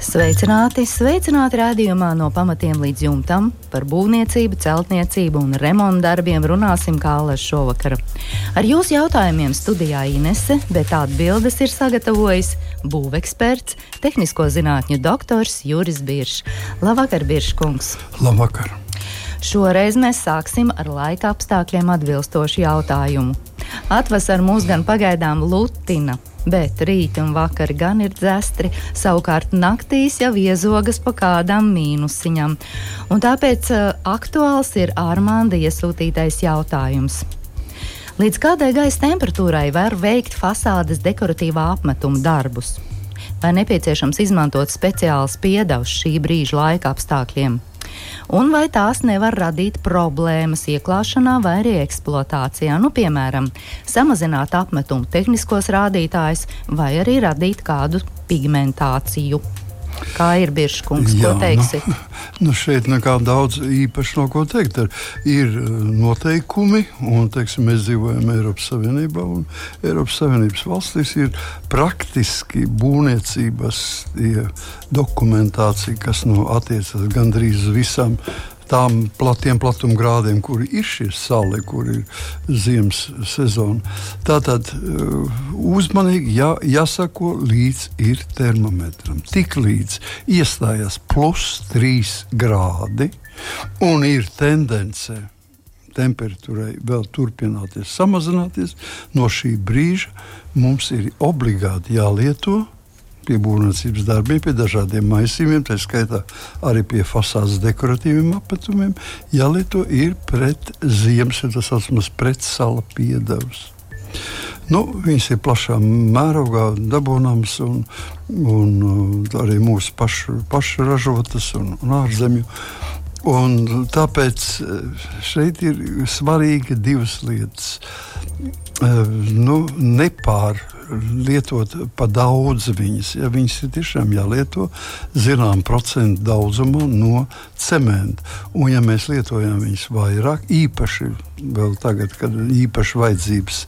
Sveicināti, sveicināti rādījumā no pamatiem līdz jumtam. Par būvniecību, celtniecību un remontu darbiem runāsim kā Alēs šovakar. Ar jūsu jautājumiem studijā Inese, bet atbildes ir sagatavojis būveksperts, tehnisko zinātņu doktors Juris Biršs. Labvakar, Birškungs! Labvakar! Šoreiz mēs sāksim ar laika apstākļiem atbilstošu jautājumu. Atvasar mūs gan pagaidām lutina, bet rīta un vakar gan ir dzestri, savukārt naktīs jau iezogas pa kādām mīnusiņām. Un tāpēc uh, aktuāls ir Armānda iesūtītais jautājums. Līdz kādai gaisa temperatūrai var veikt fasādes dekoratīvā apmetuma darbus? Vai nepieciešams izmantot speciāls piedevs šī brīža laika apstākļiem? Un vai tās nevar radīt problēmas ieklāšanā vai arī eksploatācijā, nu, piemēram, samazināt apmetumu tehniskos rādītājus vai arī radīt kādu pigmentāciju. Kā ir bijuši kungs, Jā, ko teiksit? Nu, nu šeit nekā daudz īpaši nav ko teikt. Ir, ir uh, noteikumi, un teiksim, mēs dzīvojam Eiropas Savienībā. Eiropas Savienības valstīs ir praktiski būvniecības dokumentācija, kas nu, attiecas gandrīz uz visām tām platiem platumgrādiem, kur ir šie sali, kur ir ziemas sezona. Tātad uh, uzmanīgi jā, jāsako līdz ir termometram. Tik līdz iestājas plus 3 grādi un ir tendence temperatūrai vēl turpināties samazināties, no šī brīža mums ir obligāti jālieto pie būvniecības darbiem, pie dažādiem maisījumiem, tā skaitā arī pie fasādes dekoratīviem apmetumiem, jālieto ir pret ziemas, ja tas saucamais pretsala piedevs. Nu, viņas ir plašā mērogā dabūnamas un, un, un arī mūsu pašu, pašu ražotas un, un ārzemju. Un tāpēc eh, šeit ir svarīgi divas lietas. Eh, nu, nepārāk lietot pa daudz viņas. Ja viņas ir tiešām jālieto zināmā procentu daudzumā no cementa. Un, ja mēs lietojam viņas vairāk, īpaši tagad, kad īpaši vajadzības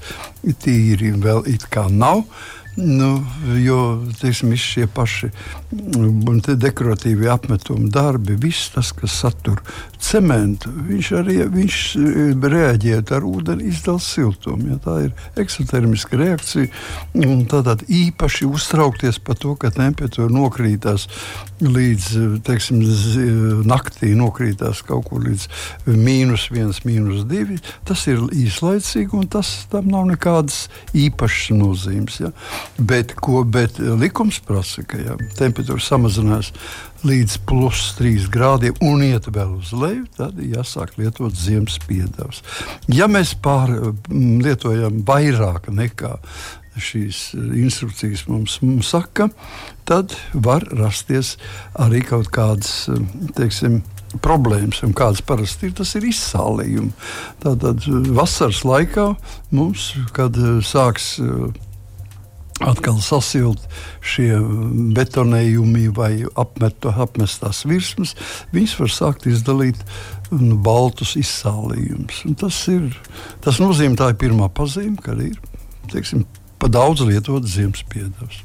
tīri vēl it kā nav Nu, jo teiksim, šie paši mm, dekoratīvie apmetumi darbi, viss tas, kas satur cementu, viņš arī viņš e, reaģē ar ūdeni, izdala siltumu. Ja, tā ir eksotermiska reakcija. Tad īpaši uztraukties par to, ka temperatūra nokrītās līdz teiksim, naktī, nokrītās kaut kur līdz mīnus viens, mīnus divi. Tas ir īslaicīgi un tas tam nav nekādas īpašas nozīmes. Ja. Bet, ko, bet likums prasa, ka ja temperatūra samazinās līdz plus 3 grādiem un iet vēl uz leju, tad jāsāk lietot ziemas piedevs. Ja mēs pār, lietojam vairāk nekā šīs instrukcijas mums, mums saka, tad var rasties arī kaut kādas teiksim, problēmas, un kādas parasti ir, tas ir izsālījums. Tātad vasaras laikā mums, kad sāks atkal sasilt šie betonējumi vai apmetu, apmestās virsmas, viņas var sākt izdalīt nu, baltus izsālījumus. Tas, ir, tas nozīmē, tā ir pirmā pazīme, kad ir teiksim, pa daudz lietot ziemas piedevs.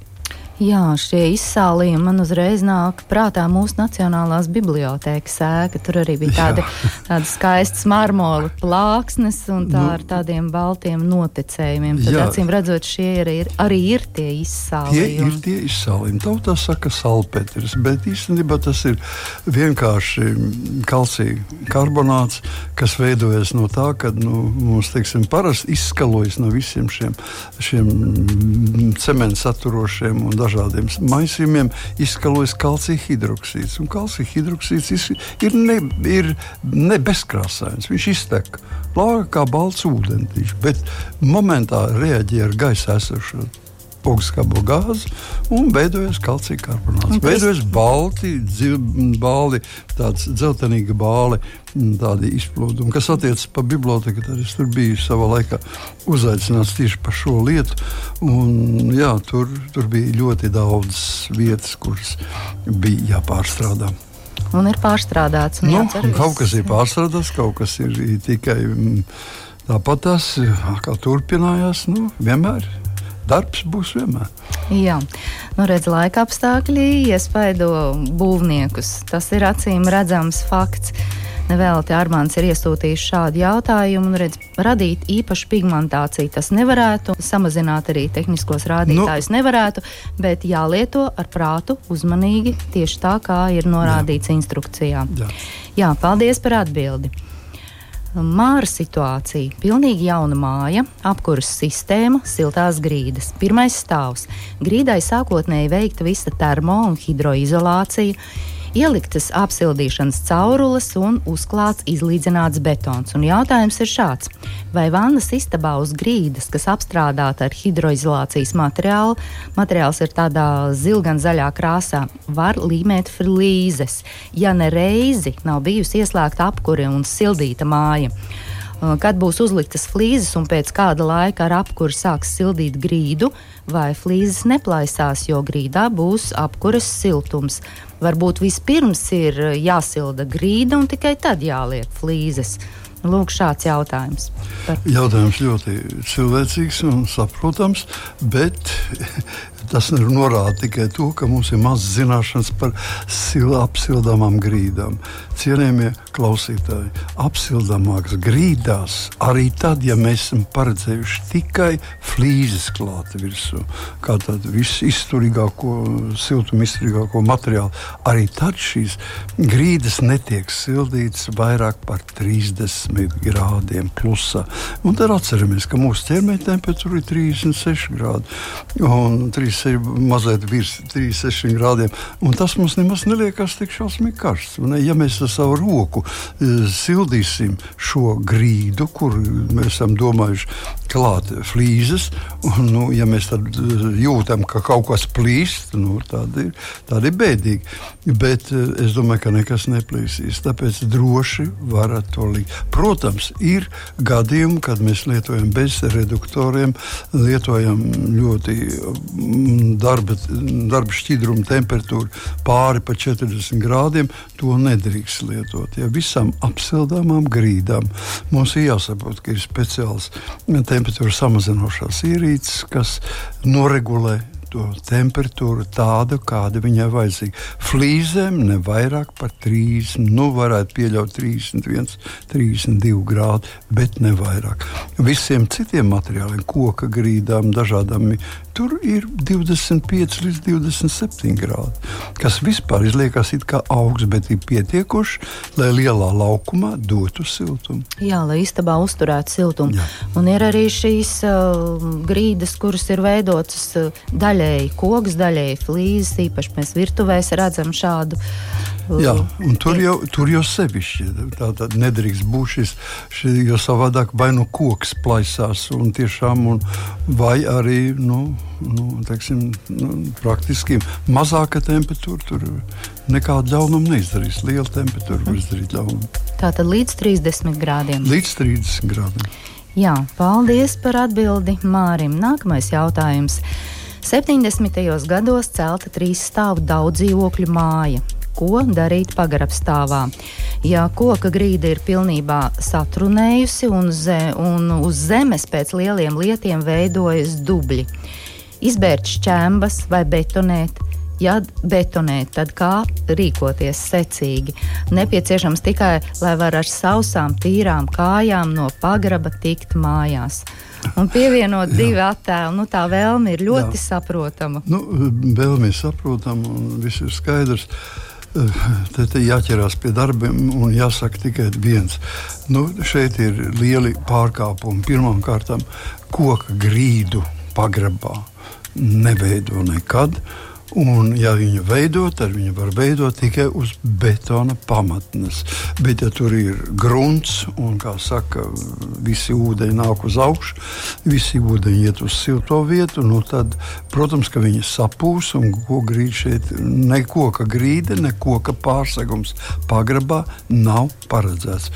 Jā, šie izsālījumi man uzreiz nāk prātā mūsu Nacionālās bibliotēkas ēka. Tur arī bija tādi, tādi skaisti marmora plāksnes un tā nu, ar tādiem baltiem noticējumiem. Tad, jā. acīm redzot, šie ir, ir, arī ir tie izsālījumi. Tie ir tie izsālījumi. Tautā saka salpetris, bet īstenībā tas ir vienkārši kalcija karbonāts, kas veidojas no tā, ka nu, mums, teiksim, parasti izskalojas no visiem šiem, šiem cementu saturošiem un dažādiem maisījumiem izskalojas kalcija hidroksīds. Kalcija hidroksīds ir, ne, ir ne bezkrāsains, viņš iztek plāga kā balts ūdens, bet momentā reaģē ar gaisa esošo spoguļskābo gāzi un veidojas kalcija karbonāts. Veidojas balti, bāli, tāds dzeltenīga bāli, tādi izplūdumi. Kas attiecas par biblioteku, tad es tur biju savā laikā uzaicināts tieši par šo lietu. Un, jā, tur, tur bija ļoti daudz vietas, kuras bija jāpārstrādā un ir pārstrādāts. Nu, kaut kas ir pārstrādāts, kaut kas ir tikai tāpat tas, kā turpinājās. Nu, vienmēr darbs būs vienmēr. Jā, nu redz, laika apstākļi iespaido būvniekus. Tas ir acīm redzams fakts. Nevēlti Armāns ir iesūtījis šādu jautājumu, un redz, radīt īpašu pigmentāciju tas nevarētu, samazināt arī tehniskos rādītājus nu, nevarētu, bet jālieto ar prātu uzmanīgi, tieši tā kā ir norādīts jā. instrukcijā. Jā. jā, paldies par atbildi. Māra situācija. Pilnīgi jauna māja, apkuras sistēma, siltās grīdas. Pirmais stāvs. Grīdai sākotnēji veikta visa termo un hidroizolācija ieliktas apsildīšanas caurules un uzklāts izlīdzināts betons. Un jautājums ir šāds: vai vannas istabā uz grīdas, kas apstrādāta ar hidroizolācijas materiālu, materiāls ir tādā zilgan zaļā krāsā, var līmēt flīzes, ja ne reizi nav bijusi ieslēgta apkure un sildīta māja? Uh, kad būs uzliktas flīzes un pēc kāda laika ar apkuri sāks sildīt grīdu, vai flīzes neplaisās, jo grīdā būs apkures siltums. Varbūt vispirms ir jāsilda grīda un tikai tad jāliek flīzes. Lūk, šāds jautājums. Par... Jautājums ļoti cilvēcīgs un saprotams, bet Tas norāda tikai to, ka mums ir maz zināšanas par apsildāmām grīdām. Cienījamie klausītāji, apsildāmākas grīdās arī tad, ja mēs esam paredzējuši tikai flīzes klāt virsū, kā tādu visizturīgāko, siltumizturīgāko materiālu, arī tad šīs grīdas netiek sildītas vairāk par 30 grādiem plusā. Un tad atceramies, ka mūsu ķermeņa temperatūra ir 36 grādi. Un 36 tas ir mazliet virs 36 grādiem. Tas mums nemaz neliekas tik šausmīgi karsts. Ja mēs ar savu roku e, sildīsim šo grīdu, kur mēs esam domājuši klāt flīzes, un nu, ja mēs e, jūtam, ka kaut kas plīst, nu, tad ir, tad ir bēdīgi. Bet e, es domāju, ka nekas neplīsīs. Tāpēc droši varat to likt. Protams, ir gadījumi, kad mēs lietojam bez reduktoriem, lietojam ļoti darba, darba šķidruma temperatūra pāri pa 40 grādiem, to nedrīkst lietot. Ja visām apsildāmām grīdām mums ir jāsaprot, ka ir speciāls temperatūras samazinošās ierīces, kas noregulē to temperatūru tādu, kāda viņai vajadzīga. Flīzēm ne vairāk par 3, nu varētu pieļaut 31, 32 grādi, bet ne vairāk. Visiem citiem materiāliem, koka grīdām, dažādām, tur ir 25 līdz 27 grādi, kas vispār izliekas kā augsts, bet ir pietiekoši, lai lielā laukumā dotu siltumu. Jā, lai istabā uzturētu siltumu. Jā. Un ir arī šīs uh, grīdas, kuras ir veidotas uh, daļēji koks, daļēji flīzes. Īpaši mēs virtuvēs redzam šādu. Jā, un tur jau, tur jau sevišķi tā, tā nedrīkst būt šis, šis jo savādāk vai nu koks plaisās, un tiešām, un, vai arī nu, nu, teiksim, nu, praktiski mazāka temperatūra tur nekādu ļaunumu neizdarīs. Liela temperatūra var izdarīt ļaunumu. Tātad līdz 30 grādiem. Līdz 30 grādiem. Jā, paldies par atbildi Mārim. Nākamais jautājums. 70. gados celta trīs stāvu daudz dzīvokļu māja. Ko darīt pagarabstāvā? Ja koka grīda ir pilnībā satrunējusi un, ze, un uz zemes pēc lieliem lietiem veidojas dubļi, izbērt šķembas vai betonēt, ja betonēt, tad kā rīkoties secīgi. Nepieciešams tikai, lai var ar sausām, tīrām kājām no pagraba tikt mājās. Un pievienot divu attēlu, nu, tā vēlme ir ļoti Jā. saprotama. Nu, vēlme ir saprotama un viss ir skaidrs. Te, te jāķerās pie darbiem un jāsaka tikai viens. Nu, šeit ir lieli pārkāpumi. Pirmkārt, koka grīdu pagrabā neveido nekad. Un, ja viņu veidot, tad viņu var veidot tikai uz betona pamatnes. Bet, ja tur ir grunts un, kā saka, visi ūdeņi nāk uz augšu, visi ūdeņi iet uz silto vietu, nu tad, protams, ka viņi sapūs un ko grīd šeit. Ne koka grīda, ne koka pārsegums pagrabā nav paredzēts.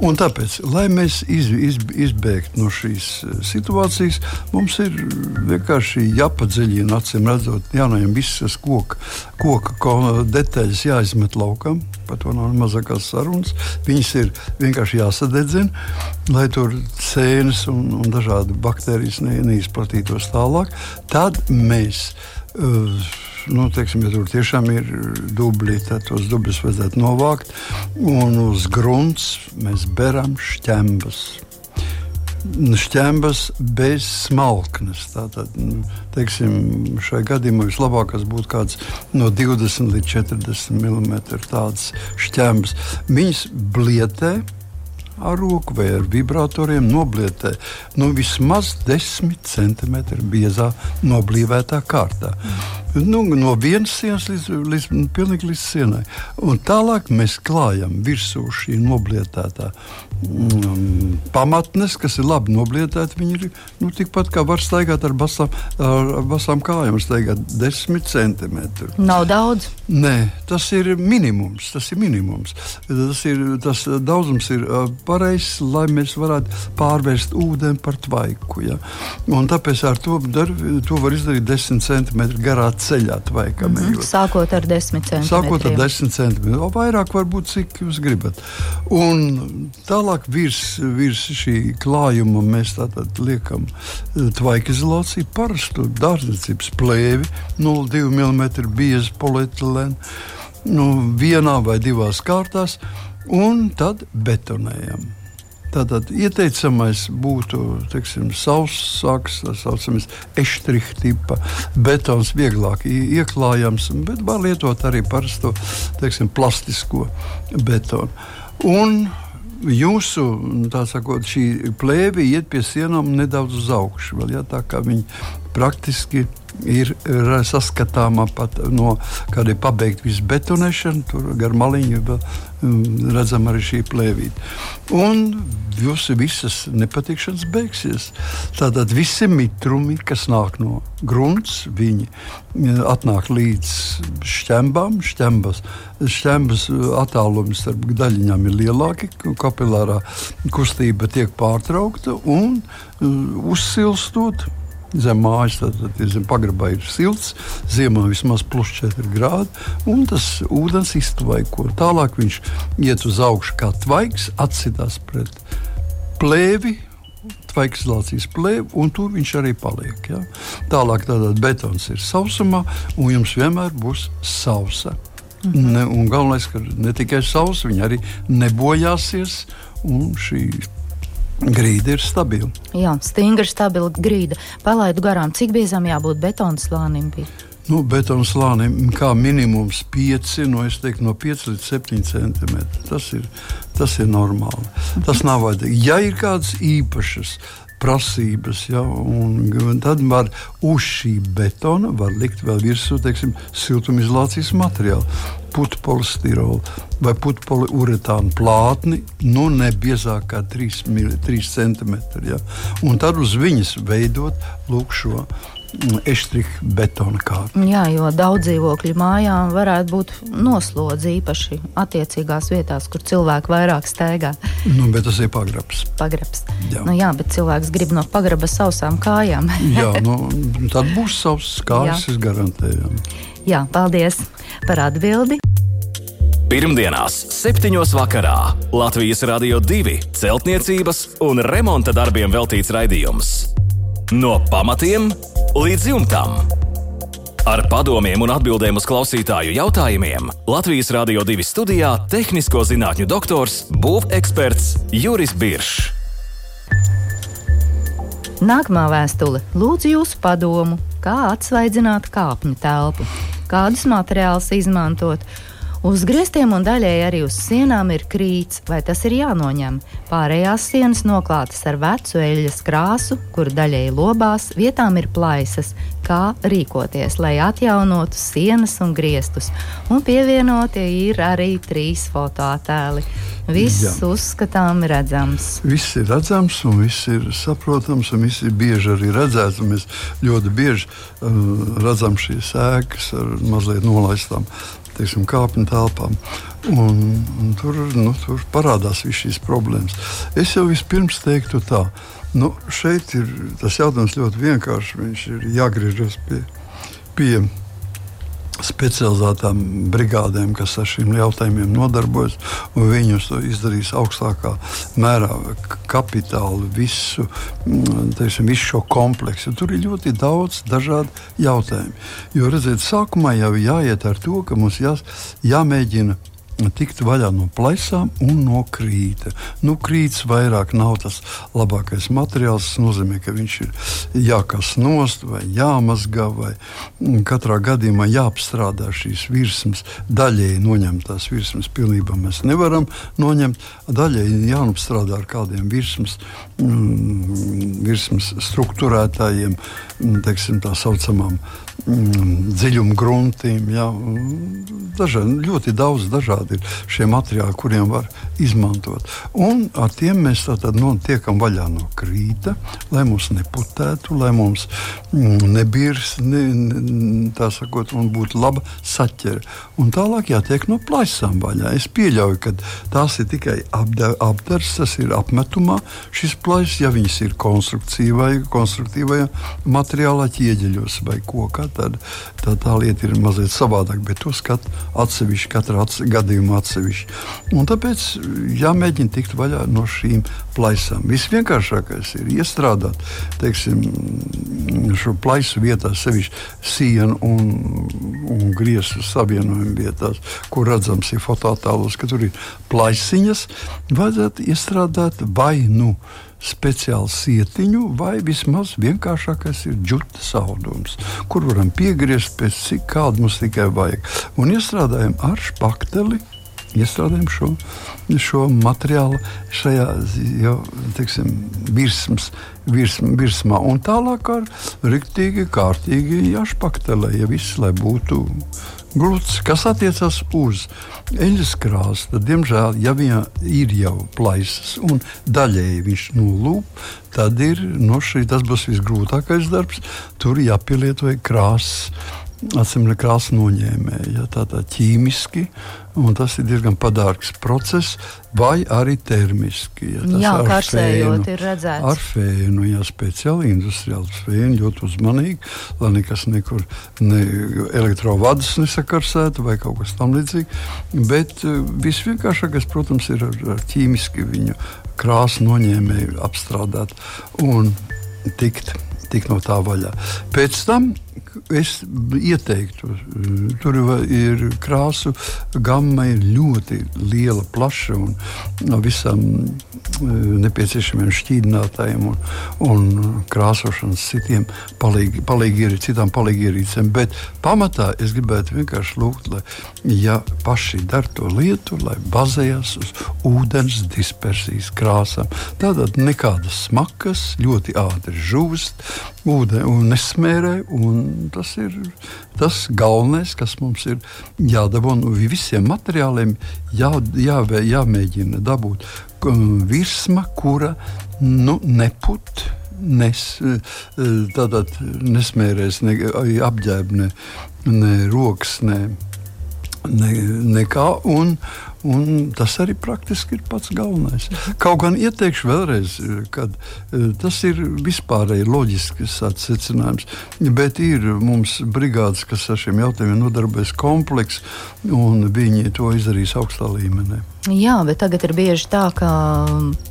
Un tāpēc, lai mēs iz, iz, izbēgtu no šīs eh, situācijas, mums ir vienkārši jāpadziļina acīm redzot jaunajiem visiem visas koka, koka detaļas jāizmet laukam. Par to nav mazākās sarunas. Viņas ir vienkārši jāsadedzina, lai tur sēnes un, un dažādi baktērijas ne, neizplatītos tālāk. Tad mēs. Uh, nu, teiksim, ja tur tiešām ir dubļi, tad tos dubļus vajadzētu novākt. Un uz grunts mēs beram šķembas šķembas bez smalknes. Tātad, nu, teiksim, šai gadījumā vislabākais būtu kaut kāds no 20 līdz 40 mm tādas šķembas. Viņas blietē ar roku vai ar vibratoriem noblietē nu, vismaz 10 cm biezā noblīvētā kārtā. Nu, no vienas sienas līdz, līdz, līdz, līdz sienai. Un tālāk mēs klājam virsū šī noblietētā pamatnes, kas ir labi noblietēti. Viņi ir nu, tikpat kā var staigāt ar basām, ar basām kājām, staigāt 10 centimetrus. Nav daudz. Nē, tas ir minimums. Tas ir minimums. Tas, ir, tas daudzums ir pareizs, lai mēs varētu pārvērst ūdeni par tvaiku. Ja? Un tāpēc ar to, dar, to var izdarīt 10 centimetru garā ceļā tvaikam. Mm -hmm. Sākot ar 10 centimetriem. Sākot ar 10 centimetriem. Vairāk varbūt cik jūs gribat. Un tālāk Tālāk virs, virs šī klājuma mēs liekam eh, tvaika izolāciju, parastu dārzniecības plēvi, 0,2 mm biezu polietilēnu, nu, vienā vai divās kārtās, un tad betonējam. Tātad ieteicamais būtu teiksim, saussāks, tā saucamais eštriha tipa betons, vieglāk ieklājams, bet var lietot arī parasto teiksim, plastisko betonu. Un jūsu sakot, plēve iet pie sienām nedaudz uz augšu. Vēl, ja, tā kā viņi praktiski ir saskatāma pat no kāda ir pabeigta visu betonēšana, tur gar maliņu um, redzam arī šī plēvīte. Un jūsu visas nepatikšanas beigsies. Tātad visi mitrumi, kas nāk no grunts, viņi uh, atnāk līdz šķembām. Šķembas, šķembas uh, attālums starp daļiņām ir lielāki, kapilārā kustība tiek pārtraukta un uh, uzsilstot Zem mājas tad, tad, zem pagrabā ir silts, ziemā vismaz plus 4 grādi, un tas ūdens iztvaiko. Tālāk viņš iet uz augšu kā tvaiks, atsitās pret plēvi, tvaikizolācijas plēvi, un tur viņš arī paliek. Ja? Tālāk tātad betons ir sausumā, un jums vienmēr būs sausa. Mhm. Ne, galvenais, ka ne tikai sausa, viņa arī nebojāsies, un šī Grīda ir stabila. Jā, stingra, stabila grīda. Palaidu garām, cik biezam jābūt betona slānim. Bija? Nu, betona slānim kā minimums 5, no, teiktu, no 5 līdz 7 cm. Tas ir, tas ir normāli. Tas nav vajadzīgs. Ja ir kādas īpašas prasības. Ja, tad var uz šī betona likt vēl virsū teiksim, siltumizolācijas materiālu, putu polistirolu vai putu poliuretānu plātni, nu ne biezāk kā 3, 3 cm. Ja, un tad uz viņas veidot lūk šo eštriha betona kārtu. Jā, jo daudz dzīvokļu mājām varētu būt noslodzi īpaši attiecīgās vietās, kur cilvēki vairāk staigā. Nu, bet tas ir pagrabs. Pagrabs. Jā. Nu, jā, bet cilvēks grib no pagraba sausām kājām. jā, nu, tad būs savs kājas, es garantēju. Jā, paldies par atbildi. Pirmdienās, 7. vakarā Latvijas Rādio 2 celtniecības un remonta darbiem veltīts raidījums. No pamatiem līdz jumtam. Ar padomiem un atbildēm uz klausītāju jautājumiem Latvijas Rādio 2 studijā - tehnisko zinātņu doktors, būveksperts Juris Biršs. Nākamā vēstule lūdzu jūsu padomu, kā atsvaidzināt kāpņu telpu, kādus materiālus izmantot Uz griestiem un daļēji arī uz sienām ir krīts, vai tas ir jānoņem. Pārējās sienas noklātas ar vecu eļļas krāsu, kur daļēji lobās, vietām ir plaisas, kā rīkoties, lai atjaunotu sienas un griestus. Un pievienoti ir arī trīs fotoattēli. Viss Jā. uzskatām redzams. Viss ir redzams, un viss ir saprotams, un viss ir bieži arī redzēts. Mēs ļoti bieži uh, redzam šīs ēkas ar mazliet nolaistām teiksim, kāpņu telpām. Un, un tur, nu, tur parādās visas šīs problēmas. Es jau vispirms teiktu tā, nu, šeit ir tas jautājums ļoti vienkāršs. Viņš ir jāgriežas pie, pie specializētām brigādēm, kas ar šiem jautājumiem nodarbojas, un viņus to izdarīs augstākā mērā, kapitāli, visu, mm, teiksim, visu šo kompleksu. Tur ir ļoti daudz dažādu jautājumu. Jo, redziet, sākumā jau jāiet ar to, ka mums jā, jāmēģina tikt vaļā no plaisām un no krīta. Nu, krīts vairāk nav tas labākais materiāls. Tas nozīmē, ka viņš ir jākas nost vai jāmazgā, vai katrā gadījumā jāapstrādā šīs virsmas. Daļēji noņemtās virsmas pilnībā mēs nevaram noņemt. Daļēji jāapstrādā ar kādiem virsmas, mm, virsmas struktūrētājiem, teiksim, tā saucamām dziļuma gruntiem. Jā, dažādi, ļoti daudz dažādi ir šie materiāli, kuriem var izmantot. Un ar tiem mēs tiekam vaļā no krīta, lai mums neputētu, lai mums mm, nebirs, ne, tā sakot, un būtu laba saķere. Un tālāk jātiek no plaisām vaļā. Es pieļauju, ka tās ir tikai apdars, tas ir apmetumā šis plais, ja viņas ir konstruktīvajā materiālā, ķieģeļos vai kokā tad tā, tā lieta ir mazliet savādāka. Bet to skat atsevišķi, katra atse, gadījuma atsevišķi. Un tāpēc jāmēģina tikt vaļā no šīm plaisām. Visvienkāršākais ir iestrādāt teiksim, šo plaisu vietā, sevišķi sienu un, un griezu savienojumu vietās, kur redzams ir fotoattēlos, ka tur ir plaisiņas. Vajadzētu iestrādāt vai nu speciālu sietiņu, vai vismaz vienkāršākais ir džutas audums, kur varam piegriezt pēc cik kāda mums tikai vajag. Un iestrādājam ar špakteli. Iestrādājam šo, šo materiālu šajā jau, teiksim, virsmas, virsm, virsmā, un tālāk ar rīktīgi, kārtīgi jāšpaktelē, ja viss, lai būtu gluds, kas attiecas uz eļļas krāsu. Tad, diemžēl, ja viņa ir jau plaisas un daļēji viņš nolūp, tad ir, no šī, tas būs visgrūtākais darbs. Tur jāpielieto krāsas atsimļa krāsa noņēmēja. Ja, tā tā ķīmiski, un tas ir diezgan padārgs process, vai arī termiski. Ja, jā, karsējot, ir redzēts. Ar fēnu, jā, speciāli industriāli fēnu, ļoti uzmanīgi, lai nekas nekur ne elektrovadus nesakarsētu vai kaut kas tam līdzīgs. Bet uh, visvienkāršākais, protams, ir ar, ar ķīmiski viņu krāsu noņēmēju apstrādāt un tikt, tikt no tā vaļā. Pēc tam es ieteiktu, tur ir krāsu gama ir ļoti liela, plaša un no visam eh, nepieciešamiem šķīdinātājiem un, un krāsošanas citiem palīgi, palīgi ir, citām palīgierīcēm. Bet pamatā es gribētu vienkārši lūgt, lai ja paši dar to lietu, lai bazējas uz ūdens dispersijas krāsām. Tātad nekādas smakas, ļoti ātri žūst, ūdeni nesmērē. Un tas ir tas galvenais, kas mums ir jādabū. No visiem materiāliem jā, jā, jāmēģina dabūt virsma, kura nu, neput. Nes, tātad nesmērēs ne apģērbu, ne, ne rokas, ne, ne, nekā. Un, Un tas arī praktiski ir pats galvenais. Kaut gan ieteikšu vēlreiz, ka e, tas ir vispārēji loģisks secinājums. Bet ir mums brigādes, kas ar šiem jautājumiem nodarbojas komplekss, un viņi to izdarīs augstā līmenī. Jā, bet tagad ir bieži tā, ka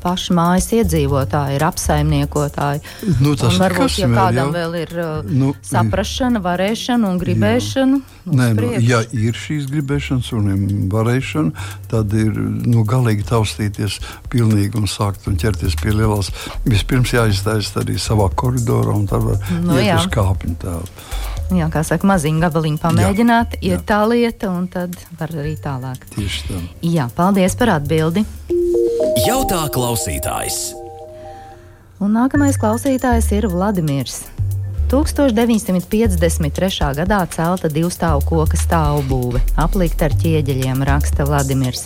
paši mājas iedzīvotāji ir apsaimniekotāji. Nu, tas ir varbūt, ja kādam vēl ir uh, nu, saprašana, varēšana un gribēšana. Nē, nu, ja ir šīs gribēšanas un varēšana, tad ir nu, galīgi taustīties pilnīgi un sākt un ķerties pie lielās. Vispirms jāiztaisa arī savā koridorā un tad var nu, iet jā. uz kāpņu tēlu. Jā, kā saka, maziņu gabaliņu pamēģināt, jā, iet jā. tā lieta, un tad var arī tālāk. Tieši tā. Jā, paldies par atbildi. Jautā klausītājs. Un nākamais klausītājs ir Vladimirs. 1953. gadā celta divstāvu koka stāvbūve, aplikta ar ķieģeļiem, raksta Vladimirs.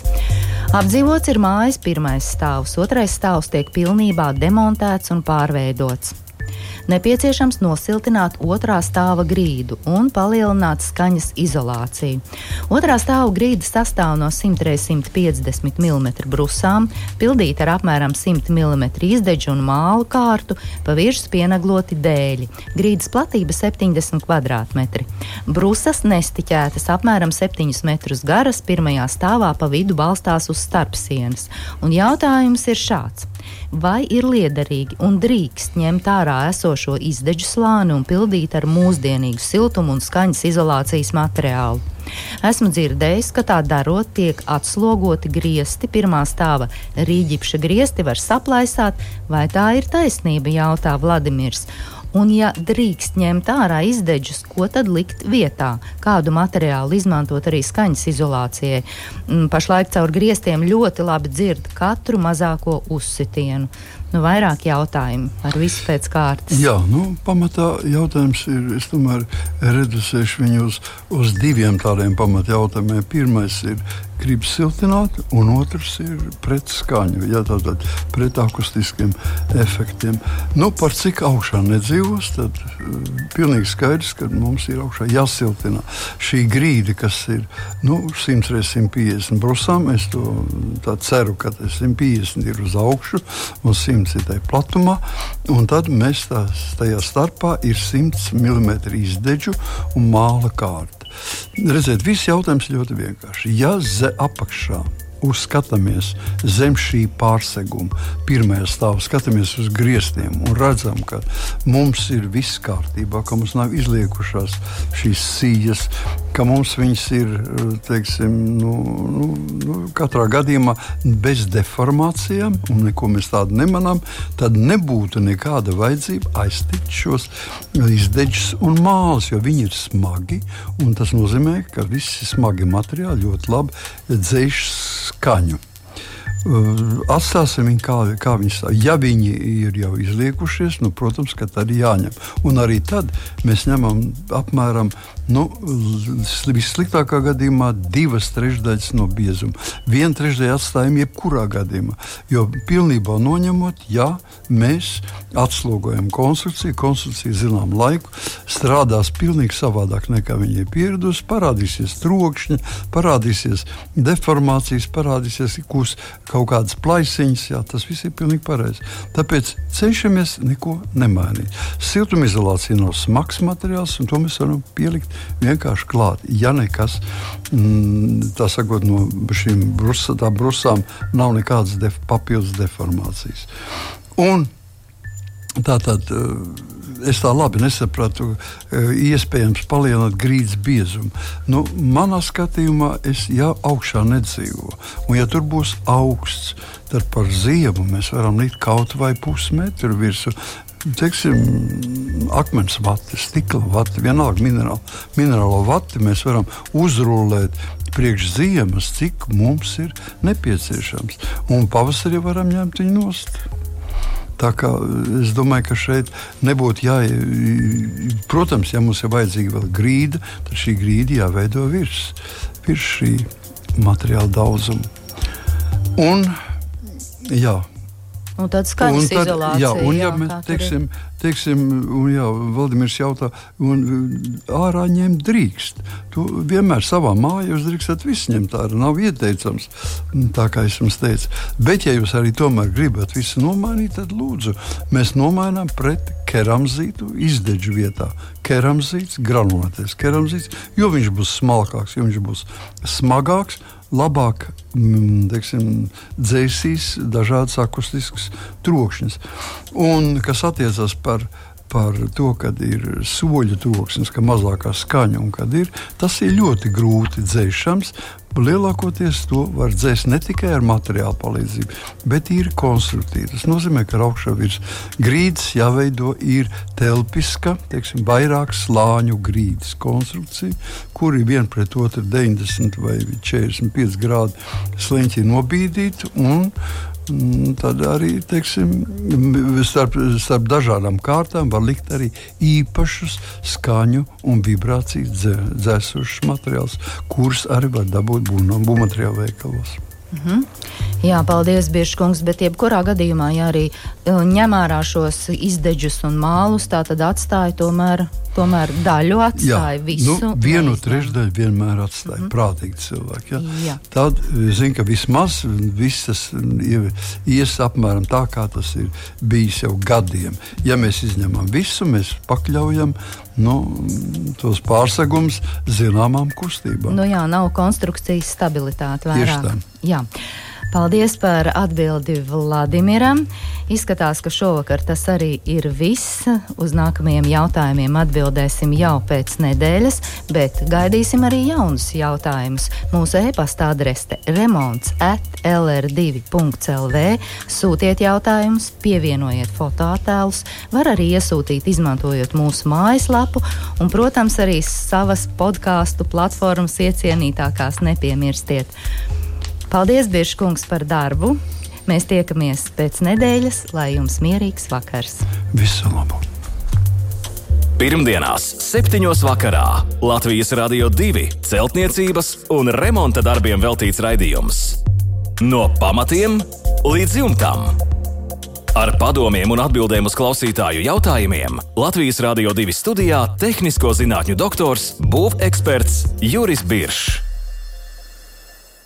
Apdzīvots ir mājas pirmais stāvs, otrais stāvs tiek pilnībā demontēts un pārveidots. Nepieciešams nosiltināt otrā stāva grīdu un palielināt skaņas izolāciju. Otrā stāva grīda sastāv no 100 x 150 mm brusām, pildīta ar apmēram 100 mm izdeģu un mālu kārtu, pa virsmu pienegloti dēļi. Grīdas platība 70 km2. Brusas nestiķētas apmēram 7 metrus garas, pirmajā stāvā pa vidu balstās uz starpsienas. Un jautājums ir šāds vai ir liederīgi un drīkst ņemt ārā esošo izdeģu slāni un pildīt ar mūsdienīgu siltumu un skaņas izolācijas materiālu. Esmu dzirdējis, ka tā darot, tiek atslogoti griesti, pirmā stāva rīģipša griesti var saplaisāt, vai tā ir taisnība, jautā Vladimirs. Un, ja drīkst ņemt ārā izdeģus, ko tad likt vietā? Kādu materiālu izmantot arī skaņas izolācijai? Mm, pašlaik caur griestiem ļoti labi dzird katru mazāko uzsitienu. Nu, vairāk jautājumu ar visu pēc kārtas. Jā, nu, pamatā jautājums ir, es tomēr reducēšu viņu uz, uz diviem tādiem pamatjautājumiem. Pirmais ir, grib siltināt, un otrs ir pret skaņu, ja tātad pret akustiskiem efektiem. Nu, par cik augšā nedzīvos, tad uh, pilnīgi skaidrs, ka mums ir augšā jāsiltina šī grīda, kas ir nu, 100 x 150 brusām. Es to ceru, ka 150 ir uz augšu un 100 ir tajā platumā. Un tad mēs tās, tajā starpā ir 100 mm izdeģu un māla kārta. Redziet, viss jautājums ļoti vienkārši. Ja ze apakšā uzskatāmies zem šī pārseguma, pirmā stāvā, skatāmies uz griestiem un redzam, ka mums ir viss kārtībā, ka mums nav izliekušās šīs sijas, ka mums viņas ir teiksim, nu, nu, nu, katrā gadījumā bez deformācijām, un neko mēs tādu nemanām, tad nebūtu nekāda vajadzība aiztikt šos izdeģus un mālus, jo viņi ir smagi. Tas nozīmē, ka visi smagi materiāli ļoti labi dzēš skaņu. Atstāsim viņu, kā, kā viņi stāv. Ja viņi ir jau izliekušies, nu, protams, ka tad ir jāņem. Un arī tad mēs ņemam apmēram nu, vissliktākā gadījumā divas trešdaļas no biezuma. Vienu trešdaļu atstājam jebkurā gadījumā. Jo pilnībā noņemot, ja mēs atslogojam konstrukciju, konstrukcija zinām laiku strādās pilnīgi savādāk nekā viņi ir pieraduši. Parādīsies trokšņi, parādīsies deformācijas, parādīsies kus, kaut kādas plaisiņas. Jā, tas viss ir pilnīgi pareizi. Tāpēc cenšamies neko nemainīt. Siltumizolācija nav smags materiāls, un to mēs varam pielikt vienkārši klāt. Ja nekas mm, tā sakot, no šīm brusa, brusām nav nekādas def, papildus deformācijas. Un tā tad. Uh, es tā labi nesapratu, uh, iespējams palielināt grīdas biezumu. Nu, manā skatījumā, es jau augšā nedzīvoju. Un, ja tur būs augsts, tad par ziemu mēs varam likt kaut vai pusmetru virsmu teiksim, akmens vati, stikla vati, vienalga minerāla, minerālo vati mēs varam uzrullēt priekš ziemas, cik mums ir nepieciešams. Un pavasarī varam ņemt viņu nost. Tā kā es domāju, ka šeit nebūtu jā. Protams, ja mums ir vajadzīga vēl grīda, tad šī grīda jāveido virs, virs šī materiāla daudzuma. Un, jā, Un tad skaņas izolācija. Jā, un jā, ja mēs teiksim, teiksim un jā, Valdimirs jautā, un ārā ņemt drīkst. Tu vienmēr savā mājā drīkstat visu ņemt ārā, nav ieteicams, tā kā es jums teicu. Bet, ja jūs arī tomēr gribat visu nomainīt, tad lūdzu, mēs nomainām pret keramzītu izdeģu vietā. Keramzīts, granulētais keramzīts, jo viņš būs smalkāks, jo viņš būs smagāks labāk mm, teiksim, dzēsīs dažādas akustiskas trokšņas. Un kas attiecas par par to, ka ir soļu troksnis, ka mazākā skaņa un kad ir. Tas ir ļoti grūti dzēšams. Lielākoties to var dzēst ne tikai ar materiālu palīdzību, bet ir konstruktīvi. Tas nozīmē, ka augšā virs grīdas jāveido ir telpiska, teiksim, vairāk slāņu grīdas konstrukcija, kuri vien pret otru 90 vai 45 grādu sliņķi nobīdīti tad arī teiksim, starp, starp dažādām kārtām var likt arī īpašus skaņu un vibrāciju dzēsušus materiālus, kurus arī var dabūt būvmateriālu veikalos. Mm -hmm. Jā, paldies, Biržkungs, bet jebkurā gadījumā, ja arī uh, ņem ārā šos izdeģus un mālus, tā tad atstāja tomēr, tomēr daļu, atstāja Jā, visu. Nu, vienu trešdaļu vienmēr atstāja mm -hmm. prātīgi cilvēki. Ja? Jā. Tad zinu, ka vismaz visas ies apmēram tā, kā tas ir bijis jau gadiem. Ja mēs izņemam visu, mēs pakļaujam nu, tos pārsegumus zināmām kustībām. Nu jā, nav konstrukcijas stabilitāte vairāk. Jā. Paldies par atbildi Vladimiram. Izskatās, ka šovakar tas arī ir viss. Uz nākamajiem jautājumiem atbildēsim jau pēc nedēļas, bet gaidīsim arī jaunus jautājumus. Mūsu e-pasta adrese remonds at lr2.lv. Sūtiet jautājumus, pievienojiet fotoattēlus, var arī iesūtīt izmantojot mūsu mājaslapu un, protams, arī savas podkāstu platformas iecienītākās nepiemirstiet. Paldies, Biržkungs, par darbu! Mēs tiekamies pēc nedēļas, lai jums mierīgs vakars! Visu labu! Pirmdienās, 7. vakarā Latvijas Rādio 2 celtniecības un remonta darbiem veltīts raidījums. No pamatiem līdz jumtam. Ar padomiem un atbildēm uz klausītāju jautājumiem Latvijas Rādio 2 studijā - tehnisko zinātņu doktors, būveksperts Juris Biršs.